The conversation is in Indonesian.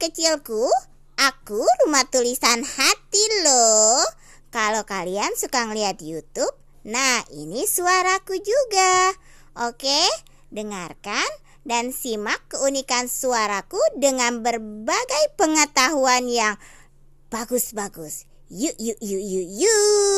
kecilku. Aku rumah tulisan hati loh. Kalau kalian suka ngeliat YouTube, nah ini suaraku juga. Oke, dengarkan dan simak keunikan suaraku dengan berbagai pengetahuan yang bagus-bagus. Yuk, yuk, yuk, yuk, yuk.